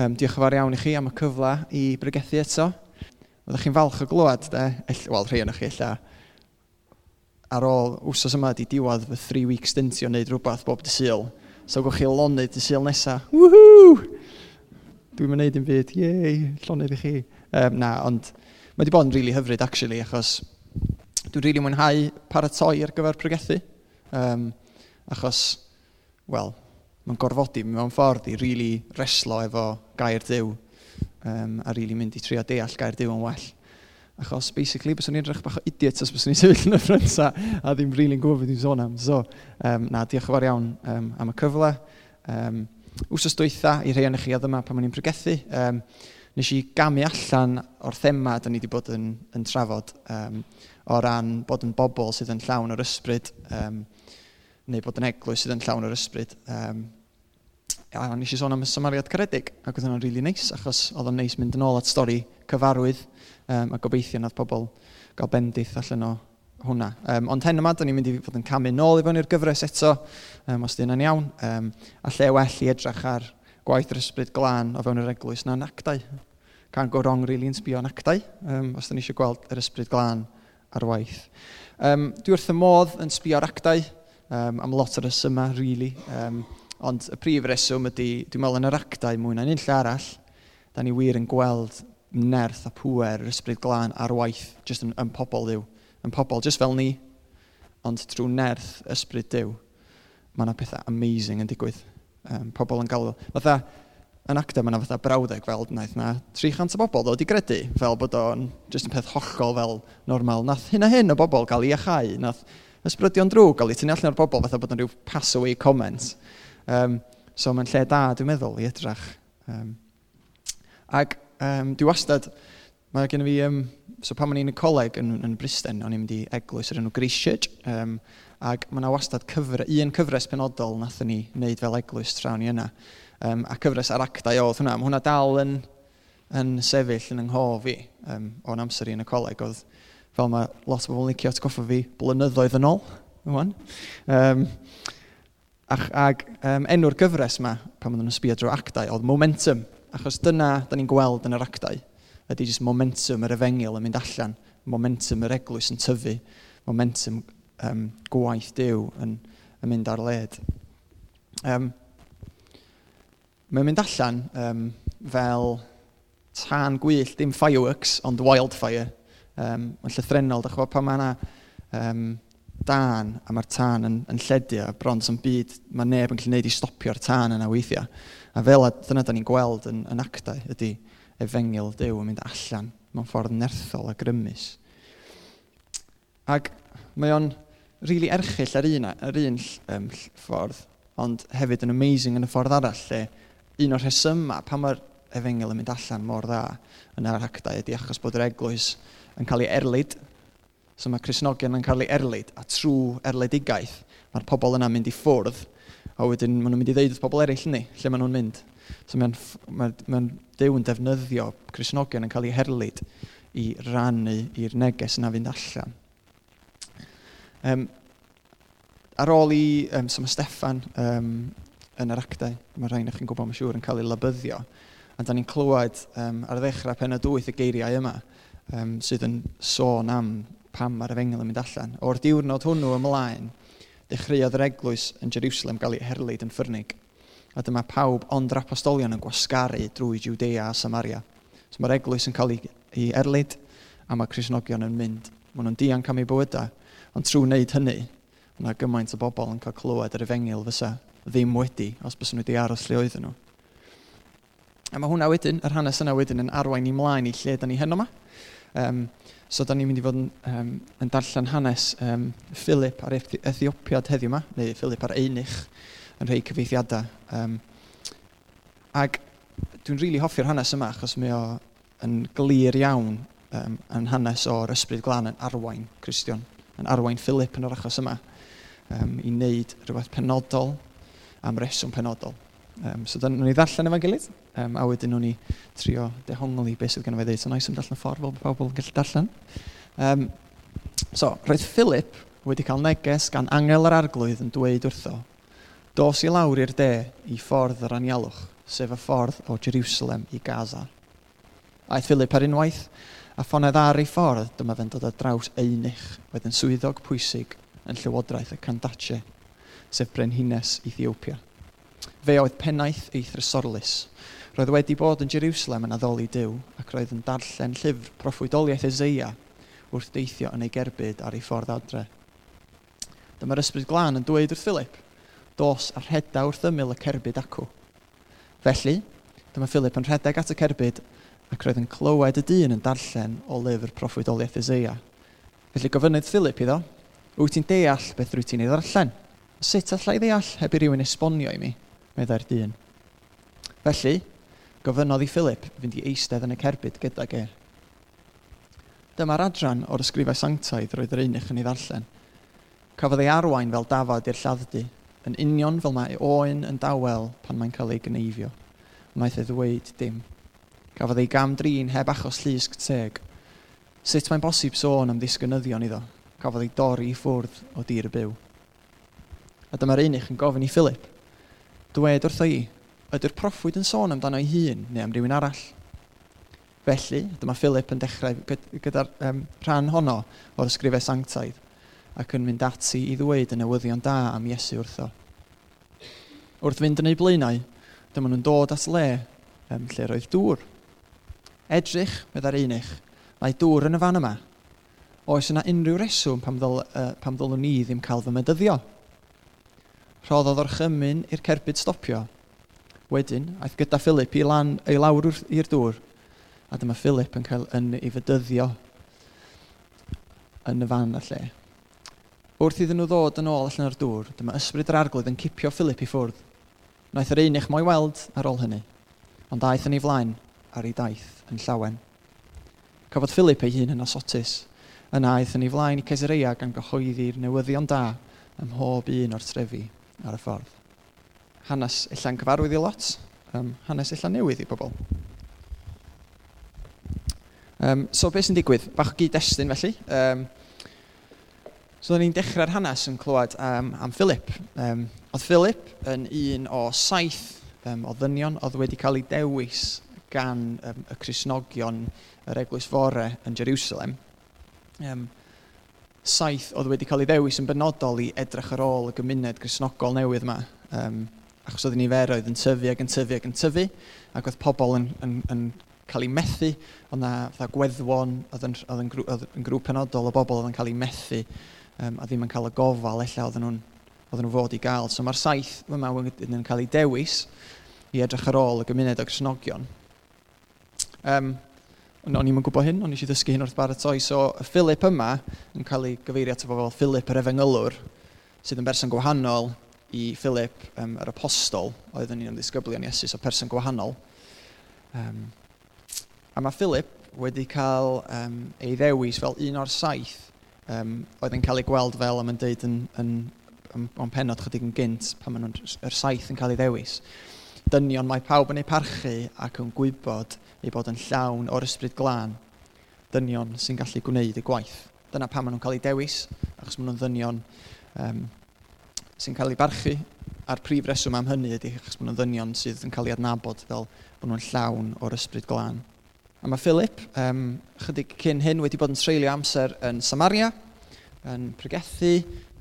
Um, diolch yn fawr iawn i chi am y cyfle i brygethu eto. Oeddech chi'n falch o glywed, de? Ell, Wel, rhai o'n chi illa. ar ôl wsos yma di diwad fy 3 week stintio wneud rhywbeth bob dy syl. So gwch chi lonydd dy syl nesaf. Woohoo! Dwi'n mynd wneud byd. fyd. Yey! Llonydd i chi. Um, na, ond mae wedi bod yn rili really hyfryd, actually, achos dwi'n rili really mwynhau paratoi ar gyfer pregethu. Um, achos, wel, mae'n gorfodi mewn ffordd i rili really reslo efo gair dyw um, a rili really mynd i trio deall gair dyw yn well. Achos, basically, bys ni'n i'n bach o idiot os bys ni'n sefyll yn y ffrinsa a ddim rili'n really gwybod beth i'n sôn am. So, um, na, diolch yn fawr iawn um, am y cyfle. Um, Wsos dwytha, i rhai o'n chi oedd yma pan ma'n i'n pregethu, um, nes i gamu allan o'r thema da ni wedi bod yn, yn trafod um, o ran bod yn bobl sydd yn llawn o'r ysbryd um, neu bod yn eglwys sydd yn llawn yr ysbryd. Um, a nes i sôn am y Samariad Caredig, ac oedd hwnna'n rili really neis, achos oedd o'n neis mynd yn ôl at stori cyfarwydd, um, a gobeithio nad pobl gael bendith allan o hwnna. Um, ond hen yma, da ni'n mynd i fod yn camu nôl i fewn i'r gyfres eto, um, os dyna'n iawn, um, a lle well i edrych ar gwaith yr ysbryd glân o fewn yr eglwys na'n actau. Can go wrong, really, yn sbio yn actau, um, os da ni eisiau gweld yr ysbryd glân ar waith. Um, dwi wrth y modd yn sbio ar actau, um, am lot o'r resymau, really. Um, ond y prif reswm ydy, dwi'n meddwl yn yr actau mwy na unll arall, da ni wir yn gweld nerth a pwer yr ysbryd glân ar waith, jyst yn, yn pobl ddiw. Yn pobl, jyst fel ni, ond trwy nerth ysbryd diw, mae yna pethau amazing yn digwydd. Um, pobl yn galw, fatha, yn acta mae yna fatha brawddeg fel wnaeth na 300 o bobl ddod i gredu fel bod o'n jyst yn peth hollol fel normal. Nath hyn a hyn o bobl gael ei achau, nath ysbrydion drwg, gael ei tynnu allan o'r bobl fatha bod yn rhyw pass-away comment. Um, so mae'n lle da, dwi'n meddwl, i edrych. Um, ac um, dwi wastad, mae gen i fi, um, so pan o'n i'n coleg yn, yn Bristen, o'n i'n mynd i eglwys yr enw Grisiad, um, ac mae yna wastad cyfre, un cyfres penodol nath ni wneud fel eglwys trawn ni yna. Um, a cyfres ar actau oedd hwnna, mae hwnna dal yn, yn sefyll yn ynghof i um, o'n amser i yn y coleg, oedd fel mae lot o bobl yn licio atgoffa fi blynyddoedd yn ôl. Um, ac ag um, enw'r gyfres yma, pan maen nhw'n sbio drwy actau, oedd momentum. Achos dyna, da ni'n gweld yn yr actau, ydy jyst momentum yr efengil yn mynd allan, momentum yr eglwys yn tyfu, momentum um, gwaith Dyw yn, yn mynd ar led. Um, Mae'n mynd allan um, fel tân gwyllt, dim fireworks, ond wildfire um, yn llythrenol. Dach chi'n pan mae yna um, dan a mae'r tân yn, yn lledu a bron sy'n byd, mae neb yn gallu gwneud i stopio'r tân yna weithiau. A fel a dyna da ni'n gweld yn, yn actau ydy efengil Dyw yn mynd allan mewn ffordd nerthol a grymus. Ac mae o'n rili really erchill ar un, ar un um, ffordd, ond hefyd yn amazing yn y ffordd arall, lle un o'r rhesymau pan mae'r efengil yn mynd allan mor dda yn yr actau ydy achos bod yr eglwys yn cael ei erlyd. So mae Cresnogion yn cael ei erlyd, a trwy erledigaeth, mae'r pobl yna'n mynd i ffwrdd, a wedyn maen nhw'n mynd i ddeud wrth pobl eraill ni, lle maen nhw'n mynd. So mae'n mae, mae dew yn defnyddio Cresnogion yn cael ei herlyd i rannu i'r neges yna fynd allan. Um, ar ôl i, um, so mae Steffan um, yn yr actau, mae rhain chi'n gwybod mae'n siŵr yn cael ei labyddio, a da ni'n clywed um, ar ddechrau pen y dwyth y geiriau yma, um, sydd yn sôn am pam mae'r efengel yn mynd allan. O'r diwrnod hwnnw ymlaen, dechreuodd yr eglwys yn Jerusalem gael ei herlyd yn ffyrnig. A dyma pawb ond yr apostolion yn gwasgaru drwy Judea a Samaria. So mae'r eglwys yn cael ei erlyd a mae Cresnogion yn mynd. Mae nhw'n dianc am ei bywydau. Ond trwy wneud hynny, mae gymaint o bobl yn cael clywed yr efengil fysa ddim wedi, os bys nhw wedi aros lle oedden nhw. A mae hwnna wedyn, yr hanes yna wedyn yn arwain i mlaen i lle da ni heno yma. Um, so, da ni'n mynd i fod yn, um, yn darllen hanes um, Philip ar Ethiopiad heddiw yma, neu Philip ar Einich, yn rhai cyfeithiadau. Um, ac dwi'n rili really hoffi'r hanes yma, achos mae o yn glir iawn um, yn hanes o'r ysbryd glân yn arwain Christian, yn arwain Philip yn yr achos yma, um, i wneud rhywbeth penodol am reswm penodol. Um, so, dyna ni ddarllen efo'n gilydd um, a wedyn nhw'n i trio dehongli beth sydd gynnu fe ddeud. So, nice i symud ffordd fel pobl yn gallu darllen. Um, so, roedd Philip wedi cael neges gan angel yr arglwydd yn dweud wrtho, dos i lawr i'r de i ffordd yr anialwch, sef y ffordd o Jerusalem i Gaza. Aeth Philip ar unwaith, a ffonedd ar ei ffordd, dyma fe'n dod ar draws einych, wedyn swyddog pwysig yn llywodraeth y Candace, sef Brenhines Ethiopia. Fe oedd pennaeth ei thrysorlus, Roedd wedi bod yn Jerusalem yn addoli Dyw ac roedd yn darllen llyfr proffwydoliaeth Ezeia wrth deithio yn ei gerbyd ar ei ffordd adre. Dyma'r ysbryd glân yn dweud wrth Philip, dos a rheda wrth ymyl y cerbyd acw. Felly, dyma Philip yn rhedeg at y cerbyd ac roedd yn clywed y dyn yn darllen o lyfr proffwydoliaeth Ezeia. Felly gofynydd Philip iddo, wyt ti'n deall beth rwyt ti'n ei ddarllen? Sut allai ddeall heb i rywun esbonio i mi? Meddai'r dyn. Felly, gofynodd i Philip fynd i eistedd yn y cerbyd gyda ge. Dyma'r adran o'r ysgrifau sanctaidd roedd yr unig yn ei ddarllen. Cafodd ei arwain fel dafod i'r lladddu, yn union fel mae oen yn dawel pan mae'n cael ei gneifio. Wnaeth ei ddweud dim. Cafodd ei gam drin heb achos llysg teg. Sut mae'n bosib sôn am ddisgynyddion iddo? Cafodd ei dorri i ffwrdd o dir y byw. A dyma'r unig yn gofyn i Philip. Dwed wrtho i ydy'r proffwyd yn sôn amdano ei hun neu am rywun arall? Felly, dyma Philip yn dechrau gyda'r um, rhan honno o'r ysgrifau sanctaidd ac yn mynd ati i ddweud y newyddion da am Iesu wrtho. Wrth fynd yn ei blaenau, dyma nhw'n dod at le um, lle roedd dŵr. Edrych, meddai'r unig, mae dŵr yn y fan yma. Oes yna unrhyw reswm pam, ddyl, uh, pam ddylwn ni ddim cael fy medyddio? Rhoddodd o'r chymyn i'r cerbyd stopio wedyn, aeth gyda Philip i lan, ei lawr i'r dŵr, a dyma Philip yn cael yn ei fydyddio yn y fan y lle. Wrth iddyn nhw ddod yn ôl allan o'r dŵr, dyma ysbryd yr arglwydd yn cipio Philip i ffwrdd. Wnaeth yr unig mo'i weld ar ôl hynny, ond daeth yn ei flaen ar ei daith yn llawen. Cafodd Philip ei hun yn asotus, yna aeth yn ei flaen i Caesarea gan gyhoeddi'r newyddion da ym mhob un o'r trefi ar y ffordd hanes illa'n cyfarwydd i lot, um, hanes illa'n newydd i bobl. Um, so beth sy'n digwydd? Bach o gyd-destun felly. Um, so ni'n dechrau'r hanes yn clywed um, am Philip. Um, oedd Philip yn un o saith um, o ddynion oedd wedi cael ei dewis gan um, y Cresnogion yr Eglwys Fore yn Jerusalem. Um, saith oedd wedi cael ei ddewis yn benodol i edrych ar ôl y gymuned Cresnogol newydd yma. Um, achos oedd niferoedd yn tyfu ac yn tyfu ac yn tyfu, ac oedd pobl yn, yn, yn cael eu methu, oedd na gweddwon, oedd yn, oedd yn, grŵp, oedd yn grŵp penodol o bobl oedd yn cael eu methu, um, a ddim yn cael y gofal, ella oedd nhw'n oedd nhw fod i gael. So mae'r saith yma yn cael ei dewis i edrych ar ôl y gymuned o Grisnogion. Um, o'n i'n gwybod hyn, o'n i eisiau ddysgu hyn wrth baratoi. So, y Philip yma yn cael ei gyfeirio at bobl fel Philip yr Efengylwr, sydd yn berson gwahanol i Philip, um, yr apostol, oedd yn un o'n ddisgyblion Iesu, so person gwahanol. Um, a mae Philip wedi cael um, ei ddewis fel un o'r saith um, oedd yn cael ei gweld fel am yn deud yn, yn, yn, yn penod chydig yn gynt pan maen nhw'r saith yn cael ei ddewis. Dynion mae pawb yn ei parchu ac yn gwybod ei bod yn llawn o'r ysbryd glân. Dynion sy'n gallu gwneud y gwaith. Dyna pan maen nhw'n cael ei dewis, achos maen nhw'n ddynion um, sy'n cael ei barchu. A'r prif reswm am hynny ydy achos bod nhw'n ddynion sydd yn cael ei adnabod fel bod nhw'n llawn o'r ysbryd glân. A mae Philip, um, chydig cyn hyn, wedi bod yn treulio amser yn Samaria, yn pregethu,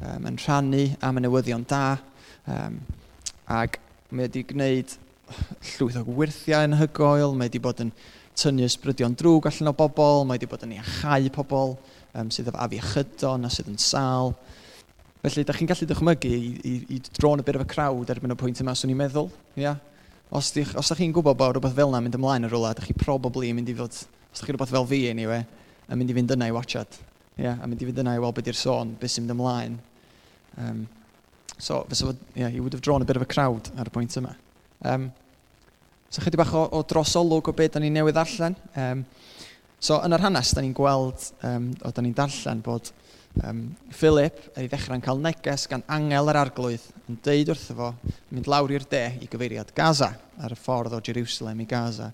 um, yn rhannu am y newyddion da, um, ac mae wedi gwneud llwyth o wirthiau yn hygoel, mae wedi bod yn tynnu ysbrydion drwg allan o bobl, mae wedi bod yn iachau pobl um, sydd efo afiechydon a sydd yn sal, Felly, da chi'n gallu dychmygu i, i, i dron y bit of a crowd erbyn y pwynt yma, swn i'n meddwl. Yeah. Os, di, os da chi'n gwybod bod rhywbeth fel yna mynd ymlaen yn rhywle, da chi probably yn mynd i fod, os da chi rhywbeth fel fi anyway, yn mynd i fynd yna i watchad. Yeah, A mynd i fynd yna i weld beth i'r sôn, beth sy'n mynd ymlaen. Um, so, fysa fod, yeah, you would have drawn a bit of a crowd ar y pwynt yma. Um, so, chydig bach o, o drosolwg o beth da ni'n newydd allan. Um, so, yn yr hanes, da ni'n gweld, um, o da ni'n darllen bod Um, Philip, er ei ddechrau'n cael neges gan angel yr arglwydd yn deud wrtho fo mynd lawr i'r de i gyfeiriad Gaza ar y ffordd o Jerusalem i Gaza.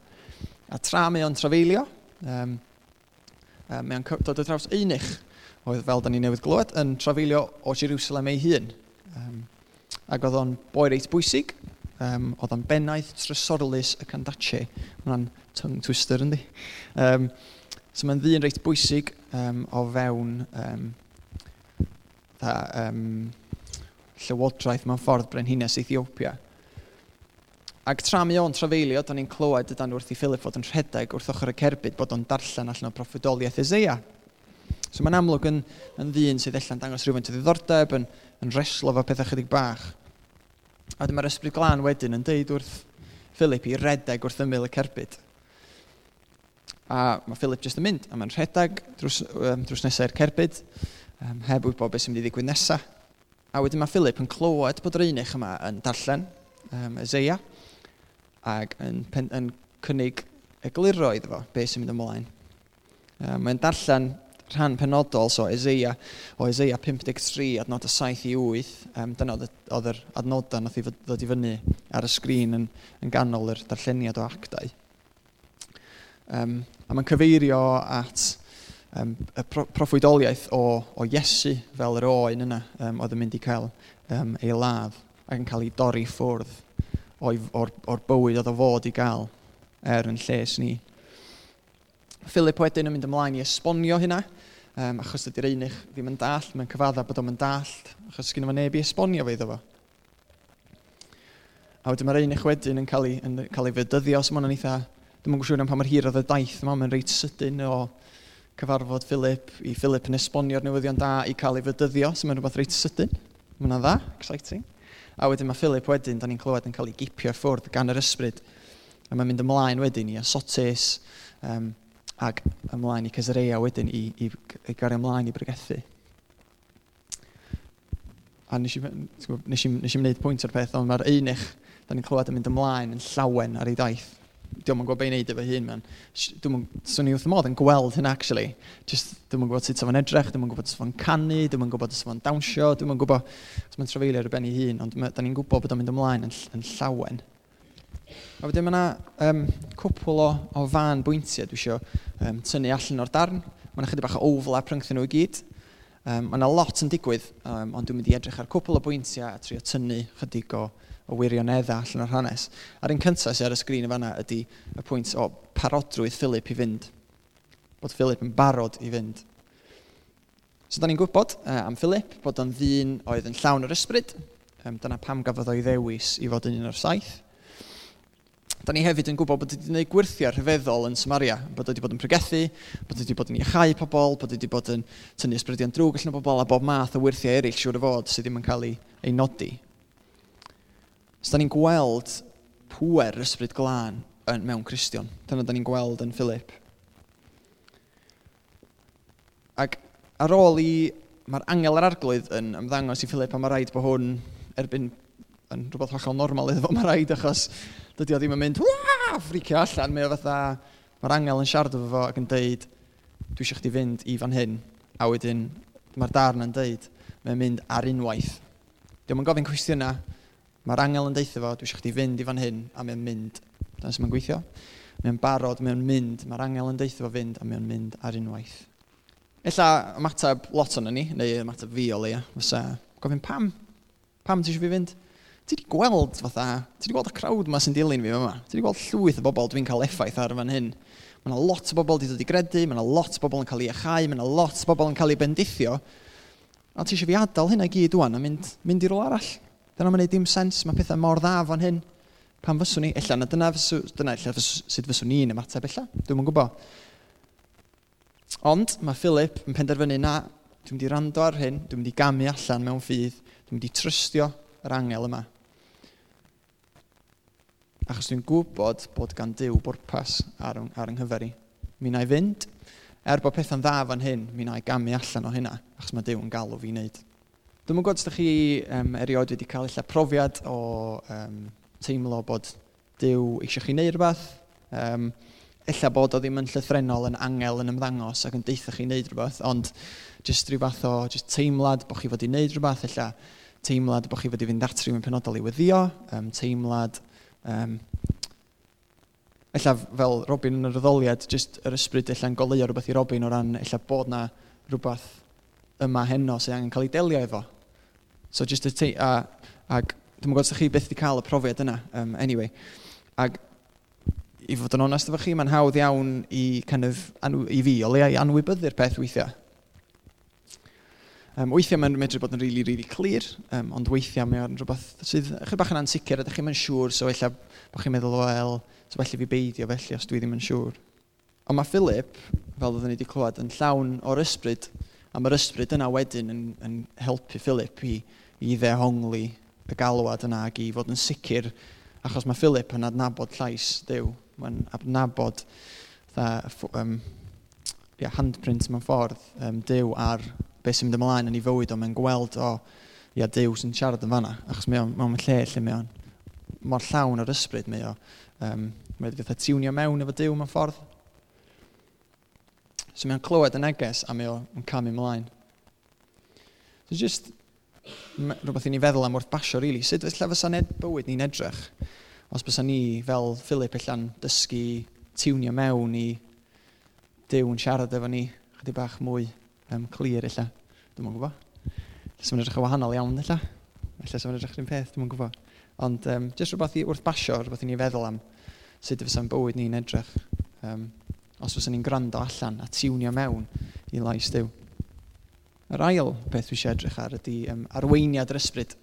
A tra mae o'n trafeilio, um, um, mae o'n dod o draws unig oedd fel da ni newydd glywed yn trafeilio o Jerusalem ei hun. Um, ac oedd o'n boi reit bwysig, um, oedd o'n bennaeth trysorlus y candace. Mae'n tongue twister yndi. Um, so mae'n ddyn reit bwysig um, o fewn um, fatha um, llywodraeth mewn ffordd Brenhines Ethiopia. Ac tra mi o'n trafeilio, da ni'n clywed ydan wrth i Philip fod yn rhedeg wrth ochr y cerbyd bod o'n darllen allan o proffedoliaeth Ezeia. So mae'n amlwg yn, yn ddyn sydd allan dangos rhywfaint o ddiddordeb, yn, yn reslo fo pethau chydig bach. A dyma'r ysbryd glân wedyn yn deud wrth Philip i redeg wrth ymyl y cerbyd. A mae Philip jyst yn mynd, a mae'n rhedeg drws, um, drws nesau'r cerbyd, um, heb wybod beth sy'n mynd i ddigwydd nesaf. A wedyn mae Philip yn clywed bod yr unig yma yn darllen um, Ezeia ac yn, pen, yn cynnig egluro iddo fo beth sy'n mynd ymlaen. Um, mae'n darllen rhan penodol, so Ezeia, o Ezeia 53, adnod y 7 i 8, um, dyna oedd yr adnodau nath i ddod i fyny ar y sgrin yn, yn ganol yr darlleniad o actau. Um, a mae'n cyfeirio at um, y pro proffwydoliaeth o, o Iesu fel yr oen yna um, oedd yn mynd i cael um, ei ladd ac yn cael ei dorri ffwrdd o'i, o'r, or bywyd oedd o fod i gael er yn lles ni. Philip wedyn yn mynd ymlaen i esbonio hynna, um, achos ydy'r unig ddim yn dall, mae'n cyfadda bod o'n dall, achos gyda fo neb i esbonio fe iddo fo. A wedyn mae'r unig wedyn yn cael ei, yn cael ei fydyddio, so mae'n eitha, ddim yn gwsiwn am pa mae'r hir oedd y daith yma, mae'n reit sydyn o cyfarfod Philip, i Philip yn esbonio'r newyddion da i cael ei fydyddio, so mae'n rhywbeth reit sydyn. Mae'n dda, exciting. A wedyn mae Philip wedyn, da ni'n clywed yn cael ei gipio ffwrdd gan yr ysbryd. A mae'n mynd ymlaen wedyn i asotis um, ac ymlaen i Cezarea wedyn i, i, i gario ymlaen i bregethu. A nes i, nes i, nes i wneud pwynt o'r peth, ond mae'r einich, da ni'n clywed yn mynd ymlaen yn llawen ar ei daith diolch yn gwybod beth i wneud efo hyn, man. Dwi'n swn i wrth y modd yn gweld hyn, actually. Just, dwi'n yn gwybod sut o'n edrych, dwi'n yn gwybod sut o'n canu, dwi'n yn gwybod sut o'n dawnsio, dwi'n yn gwybod os mae'n trafeilio ar y ben ei hun, ond da ni'n gwybod bod o'n mynd ymlaen yn, yn llawen. A wedyn mae yna um, cwpl o, o fan bwyntiau dwi eisiau um, tynnu allan o'r darn. Mae yna chydig bach o overlap rhwngthyn nhw i gyd. Um, mae yna lot yn digwydd, um, ond dwi'n mynd i edrych ar cwpl o bwyntiau a trio tynnu chydig o, o wirioneddau allan o'r hanes. A'r un cyntaf sydd ar y sgrin y fanna ydy y pwynt o parodrwydd Philip i fynd. Bod Philip yn barod i fynd. So, da ni'n gwybod uh, am Philip bod o'n ddyn oedd yn llawn yr ysbryd. Um, dyna pam gafodd o'i ddewis i fod yn un o'r saith. Da ni hefyd yn gwybod bod wedi gwneud gwirthiau rhyfeddol yn Samaria, bod wedi bod yn pregethu, bod wedi bod yn iachau pobl, bod wedi bod yn tynnu ysbrydion drwg allan o bobl a bob math o wirthiau eraill siŵr o fod sydd ddim yn cael ei, ei nodi So da ni'n gweld pwer ysbryd glân yn, mewn Cristion. Dyna da ni'n gweld yn Philip. Ac ar ôl i... Mae'r angel yr arglwydd yn ymddangos i Philip a mae rhaid bod hwn erbyn yn rhywbeth hollol normal iddo fo, mae rhaid achos dydy o ddim yn mynd, waa, ffricio allan, mae o fatha, mae'r angel yn siarad efo fo ac yn deud, dwi eisiau chdi fynd i fan hyn, a wedyn mae'r darn yn deud, mae'n mynd ar unwaith. Diolch yn gofyn cwestiynau, Mae'r angel yn deitha fo, dwi eisiau chdi fynd i fan hyn, a mae'n mynd. Dyna sy'n mae'n gweithio. Mae'n barod, mae'n mynd. Mae'r angel yn deitha fo fynd, a mae'n mynd ar unwaith. Ella ymateb lot o'n ni, neu ymateb fi o leia, fysa gofyn pam? Pam ti eisiau fi fynd? Ti wedi gweld fatha, ti wedi gweld y crowd yma sy'n dilyn fi yma. Ti wedi gweld llwyth o bobl dwi'n cael effaith ar fan hyn. Mae yna lot o bobl wedi dod i gredu, mae yna lot o bobl yn cael ei achau, mae yna lot o bobl yn cael ei bendithio. A ti eisiau fi adael hynna i gyd wan a mynd, mynd i rôl arall dyna mae'n gwneud dim sens, mae pethau mor dda fan hyn. Pan fyswn ni, ella na dyna, fysw, dyna ella fysw, sut fyswn ni'n ymateb ella, dwi'n yn gwybod. Ond mae Philip yn penderfynu na, dwi'n mynd i rando ar hyn, dwi'n mynd i gamu allan mewn ffydd, dwi'n mynd i trystio yr angel yma. Achos dwi'n gwybod bod gan Dyw bwrpas ar, ar yng nghyfer i. Mi na i fynd, er bod pethau'n dda fan hyn, mi na i gamu allan o hynna, achos mae Dyw yn galw fi wneud. Dwi'n gwybod os ydych chi um, erioed wedi cael eich profiad o um, teimlo bod Dyw eisiau chi wneud rhywbeth. Um, Ella bod o ddim yn llythrenol yn angel yn ymddangos ac yn deitha chi wneud rhywbeth, ond jyst rhyw fath o jyst teimlad bod chi fod i wneud rhywbeth, ella teimlad bod chi fod i fynd at rhywun penodol i weddio, um, teimlad... Um, ella fel Robin yn yr addoliad, jyst yr ysbryd ella'n goleuo rhywbeth i Robin o ran ella bod na rhywbeth yma heno sydd angen cael ei delio efo. So just y te... a, ag dwi'n gwybod sa'ch chi beth wedi cael y profiad yna, um, anyway. Ag i fod yn onest efo chi, mae'n hawdd iawn i, kind of, i fi o leia i anwybyddu'r peth weithiau. Um, weithiau mae'n medru bod yn rili, really, really clir, um, ond weithiau mae'n rhywbeth sydd chydig bach yn ansicr, a ydych chi'n siŵr, so ella bod chi'n meddwl, wel, so felly fi beidio felly os dwi ddim yn siŵr. Ond mae Philip, fel oeddwn ni wedi clywed, yn llawn o'r ysbryd A mae'r ysbryd yna wedyn yn, yn helpu Philip i, i ddehongli y galwad yna ac i fod yn sicr, achos mae Philip yn adnabod llais Dyw. Mae'n adnabod dda, um, yeah, handprint mewn ffordd um, Dyw ar beth sy'n mynd ymlaen yn ei fywyd, o. mae'n gweld o ia, Dyw sy'n siarad yn fanna, achos mae o'n lle lle mae o'n mor llawn o'r ysbryd mae o. Um, mae wedi fatha tiwnio mewn efo Dyw mewn ffordd, So mae o'n clywed y neges a mae o'n camu ymlaen. So just rhywbeth i ni feddwl am wrth basio, really. Sut felly fysa ned bywyd ni'n edrych? Os bysa ni, fel Philip, allan dysgu tiwnio mewn i Dyw yn siarad efo ni, chydig bach mwy um, clir, illa. Dwi'n mwyn gwybod. Lle edrych yn wahanol iawn, illa. Lle sef edrych yn peth, dwi'n mwyn gwybod. Ond um, jyst rhywbeth i wrth basio, rhywbeth i ni feddwl am sut fysa'n bywyd ni'n edrych. Um, os fyddwn ni'n gwrando allan a tiwnio mewn i lais Dyw. Yr ail beth dwi eisiau edrych ar ydy um, arweiniad yr ysbryd.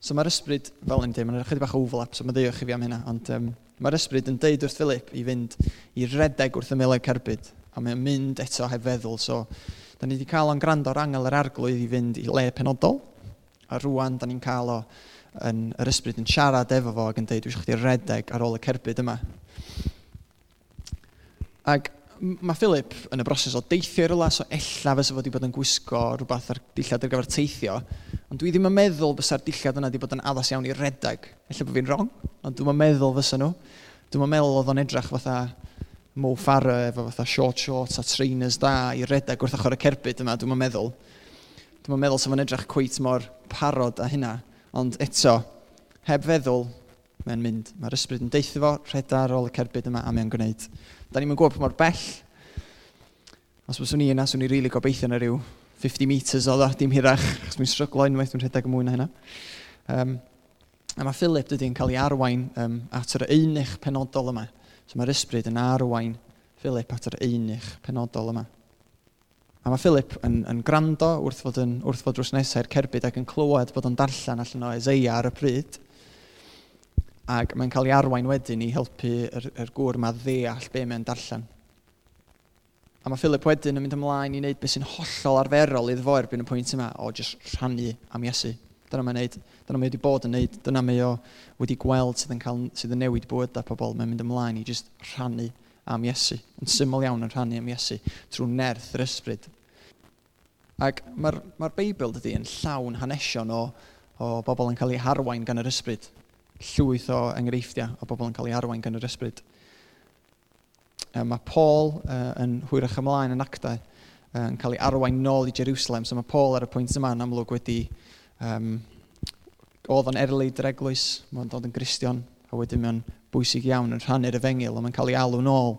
So mae'r ysbryd, fel yn dweud, mae'n rhaid bach o overlap, so mae ddeioch i fi am hynna, ond um, mae'r ysbryd yn deud wrth Philip i fynd i redeg wrth ymweled cerbyd, a mae'n mynd eto heb feddwl, so da ni wedi cael o'n gwrando ar angel yr arglwydd i fynd i le penodol, a rwan da ni'n cael o yn yr ysbryd yn siarad efo fo ac yn deud, dwi eisiau chdi redeg ar ôl y cerbyd yma. Ac mae Philip yn y broses o deithio i'r las o ella fysa fod wedi bod yn gwisgo rhywbeth ar dillad ar gyfer teithio, ond dwi ddim yn meddwl bysa'r dillad yna wedi bod yn addas iawn i redag. Ella bod fi'n wrong, ond dwi'n meddwl fysa nhw. Dwi'n meddwl oedd o'n edrych fatha Mo Farah efo fatha short shorts a trainers da i redag wrth ochr y cerbyd yma, dwi'n meddwl. Dwi'n meddwl sef o'n edrych cweith mor parod a hynna, ond eto, heb feddwl, mae'n mynd. Mae'r ysbryd yn deithio fo, rhedar ar ôl y cerbyd yma a mae'n gwneud. Da ni'n gwybod pa mor bell. Os byswn ni yna, swn i'n rili really gobeithio yna rhyw 50 metres o dda, dim hirach, chos mi'n stryglo unwaith, dwi'n rhedeg y mwy na hynna. Um, a mae Philip dydy'n cael ei arwain um, at yr einych penodol yma. So mae'r ysbryd yn arwain Philip at yr einych penodol yma. A mae Philip yn, yn gwrando wrth fod, yn, wrth fod drws nesau'r cerbyd ac yn clywed bod o'n darllen allan o Ezeia ar y pryd ac mae'n cael ei arwain wedyn i helpu yr, yr gŵr yma ddeall be mae'n darllen. A mae Philip wedyn yn mynd ymlaen i wneud beth sy'n hollol arferol iddo fo erbyn y pwynt yma o jyst rhannu am Iesu. Dyna mae'n neud, dyna mae wedi bod yn neud, dyna mae o wedi gweld sydd yn, cael, sydd yn newid bywydau pobl. Mae'n mynd ymlaen i jyst rhannu am Iesu, yn syml iawn yn rhannu am Iesu, trwy nerth yr ysbryd. Ac mae'r mae Beibl dydy yn llawn hanesion o, o bobl yn cael eu harwain gan yr ysbryd llwyth o enghreifftiau o bobl yn cael eu arwain gan yr ysbryd. E, mae Paul e, yn hwyrach ymlaen yn actau e, yn cael ei arwain nôl i Jerusalem. So mae Paul ar y pwynt yma yn amlwg wedi... Um, oedd o'n erlid yr eglwys, mae'n dod yn Gristion, a wedyn mae'n bwysig iawn yn rhannu'r efengil, ond mae'n cael ei alw nôl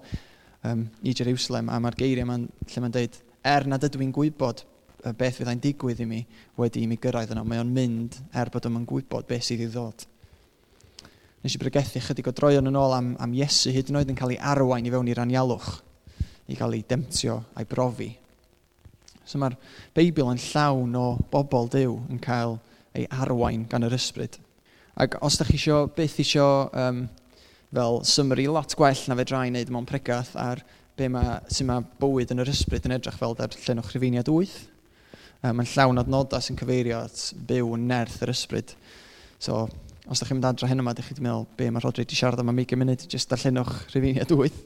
um, i Jerusalem, a mae'r geiriau ma'n, lle mae'n dweud, er nad ydw i'n gwybod beth fyddai'n digwydd i mi wedi i mi gyrraedd yno, mae o'n mynd er bod yma'n gwybod beth sydd i ddod nes i bregethu chydig o droion yn ôl am, am Iesu hyd yn oed yn cael ei arwain i fewn i'r anialwch, i gael ei demtio a'i brofi. So mae'r Beibl yn llawn o bobl Dyw yn cael ei arwain gan yr ysbryd. Ac os ydych chi isio, beth isio um, fel summary lot gwell na fe drai wneud mewn pregath ar be mae, sy'n mae bywyd yn yr ysbryd yn edrych fel deb llen o chryfiniad 8. Um, mae'n llawn adnodau sy'n cyfeirio at byw yn nerth yr ysbryd. So, os ydych chi'n mynd adra hyn yma, ydych chi'n meddwl, be mae Rodri wedi siarad am am 20 munud, jyst darllenwch rhyfiniad 8,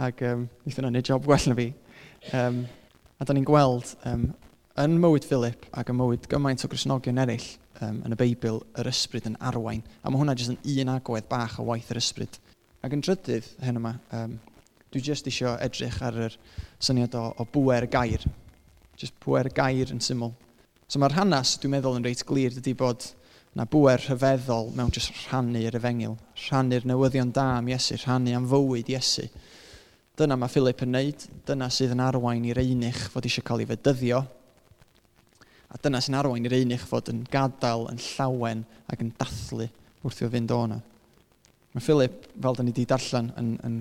ac um, wnaethon nhw'n neud job gwell na fi. Um, a da ni'n gweld um, yn mywyd Philip ac yn mywyd gymaint o Grisnogion eraill um, yn y Beibl, yr ysbryd yn arwain. A mae hwnna jyst yn un agwedd bach o waith yr ysbryd. Ac yn drydydd, hyn yma, um, dwi jyst eisiau edrych ar yr syniad o, o bwer gair. Jyst bwer gair yn syml. So mae'r hanes, dwi'n meddwl, yn reit glir, dydy bod na bwer rhyfeddol mewn jyst rhannu'r efengil, rhannu'r newyddion da am Iesu, rhannu am fywyd Iesu. Dyna mae Philip yn neud, dyna sydd yn arwain i'r einych fod eisiau cael ei fedyddio, a dyna sy'n arwain i'r einych fod yn gadael, yn llawen ac yn dathlu wrth i o fynd o'na. Mae Philip, fel da ni wedi darllen, yn, yn,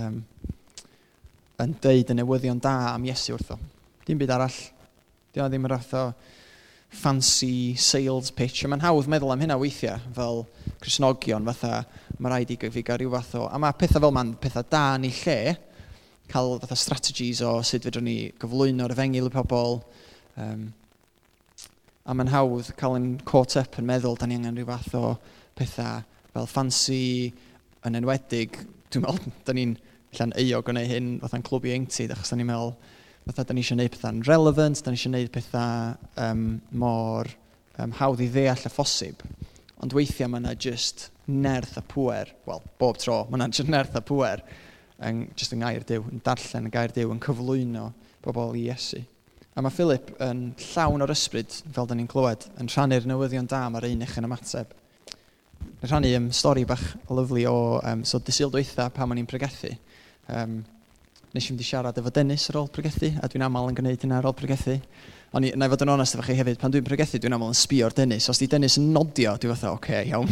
um, yn deud y newyddion da am Iesu wrtho. Dim byd arall. Dyna ddim yr atho fancy sales pitch. Mae'n hawdd meddwl am hynna weithiau, fel Cresnogion, fatha, mae rhaid i fi gael rhyw fath o... A mae pethau fel ma'n pethau da yn ei lle, cael fatha strategies o sut fedrwn ni gyflwyno'r efengil y pobl. Um, a mae'n hawdd cael yn caught up yn meddwl, da ni angen rhyw fath o pethau fel fancy, yn enwedig, dwi'n meddwl, da ni'n allan eog o neu hyn fatha'n clwb i eingtid, achos da ni'n meddwl, fatha, da ni eisiau gwneud pethau'n relevant, da ni eisiau gwneud pethau um, mor um, hawdd i ddeall a phosib. Ond weithiau mae yna just nerth a pwer, wel, bob tro, mae yna just nerth a pwer, yn, just yn gair diw, yn darllen y Gair diw, yn cyflwyno bobl i Iesu. A mae Philip yn llawn o'r ysbryd, fel da ni'n clywed, yn rhannu'r newyddion da mae'r ein eich yn ymateb. Yn rhannu um, stori bach o lyflu o um, so disil dweitha pan ma'n i'n pregethu. Um, nes i fynd i siarad efo Dennis ar ôl pregethu, a dwi'n aml yn gwneud hynna ar ôl pregethu. Ond na i fod yn onest efo chi hefyd, pan dwi'n pregethu, dwi'n aml yn sbio ar Dennis. Os di Dennis yn nodio, dwi'n fatha, oce, okay, iawn.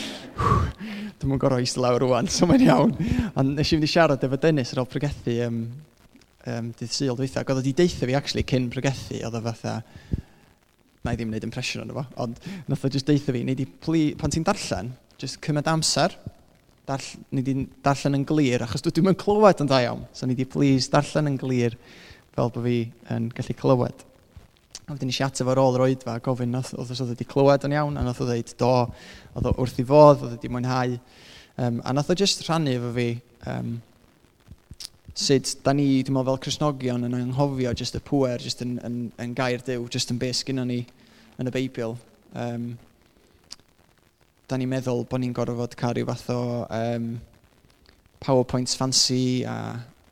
dwi'n mwyn gorau eistedd lawr rwan, so mae'n iawn. Ond nes i fynd i siarad efo Dennis ar ôl pregethu um, um, dydd syl dweitha. Oedd wedi deitha fi, actually, cyn pregethu, oedd o fatha, na i ddim wneud impression o'n efo, ond nath o just deitha fi, neud i pli, pan ti'n darllen, just cymryd amser, darll, ni di darllen yn glir, achos dwi ddim yn clywed yn da iawn. So ni di please darllen yn glir fel bod fi yn gallu clywed. A wedyn eisiau ateb ar ôl yr oedfa gofyn nath, oedd oedd wedi clywed yn iawn, a nath o ddeud do, oedd o wrth i fodd, oedd wedi mwynhau. Um, a nath o jyst rhannu efo fi um, sut da ni, dwi'n meddwl fel Cresnogion, yn anghofio jyst y pwer, jyst yn, yn, yn gair dew, jyst yn beth gyda ni yn y Beibl. Um, da ni'n meddwl bod ni'n gorfod cael rhyw fath o um, powerpoints fancy a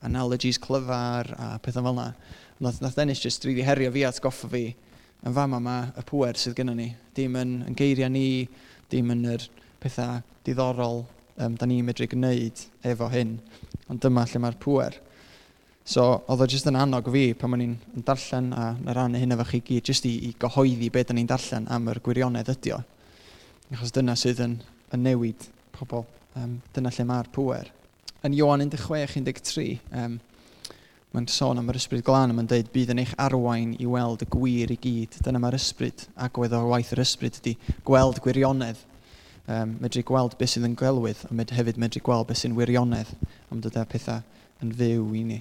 analogies clyfar a pethau fel yna. Nath, nath Dennis just rili really herio fi at goffa fi yn fama yma y pwer sydd gennym ni. Dim yn, yn geiriau ni, dim yn yr pethau diddorol um, da ni'n medru gwneud efo hyn. Ond dyma lle mae'r pwer. So, oedd o jyst yn annog fi pan ma'n i'n darllen a na rannu hyn efo chi gyd, jyst i, i gyhoeddi beth da ni'n darllen am yr gwirionedd ydi o. Achos dyna sydd yn, yn newid pobl. Um, dyna lle mae'r pwer. Yn Ioan 16-13, um, mae'n sôn am yr ysbryd glân a mae'n dweud bydd yn eich arwain i weld y gwir i gyd. Dyna mae'r ysbryd, agwedd o waith yr ysbryd ydy gweld gwirionedd. Um, medru gweld beth sydd yn gwelwydd, a med, hefyd medru gweld beth sy'n wirionedd, am dyda pethau yn fyw i ni.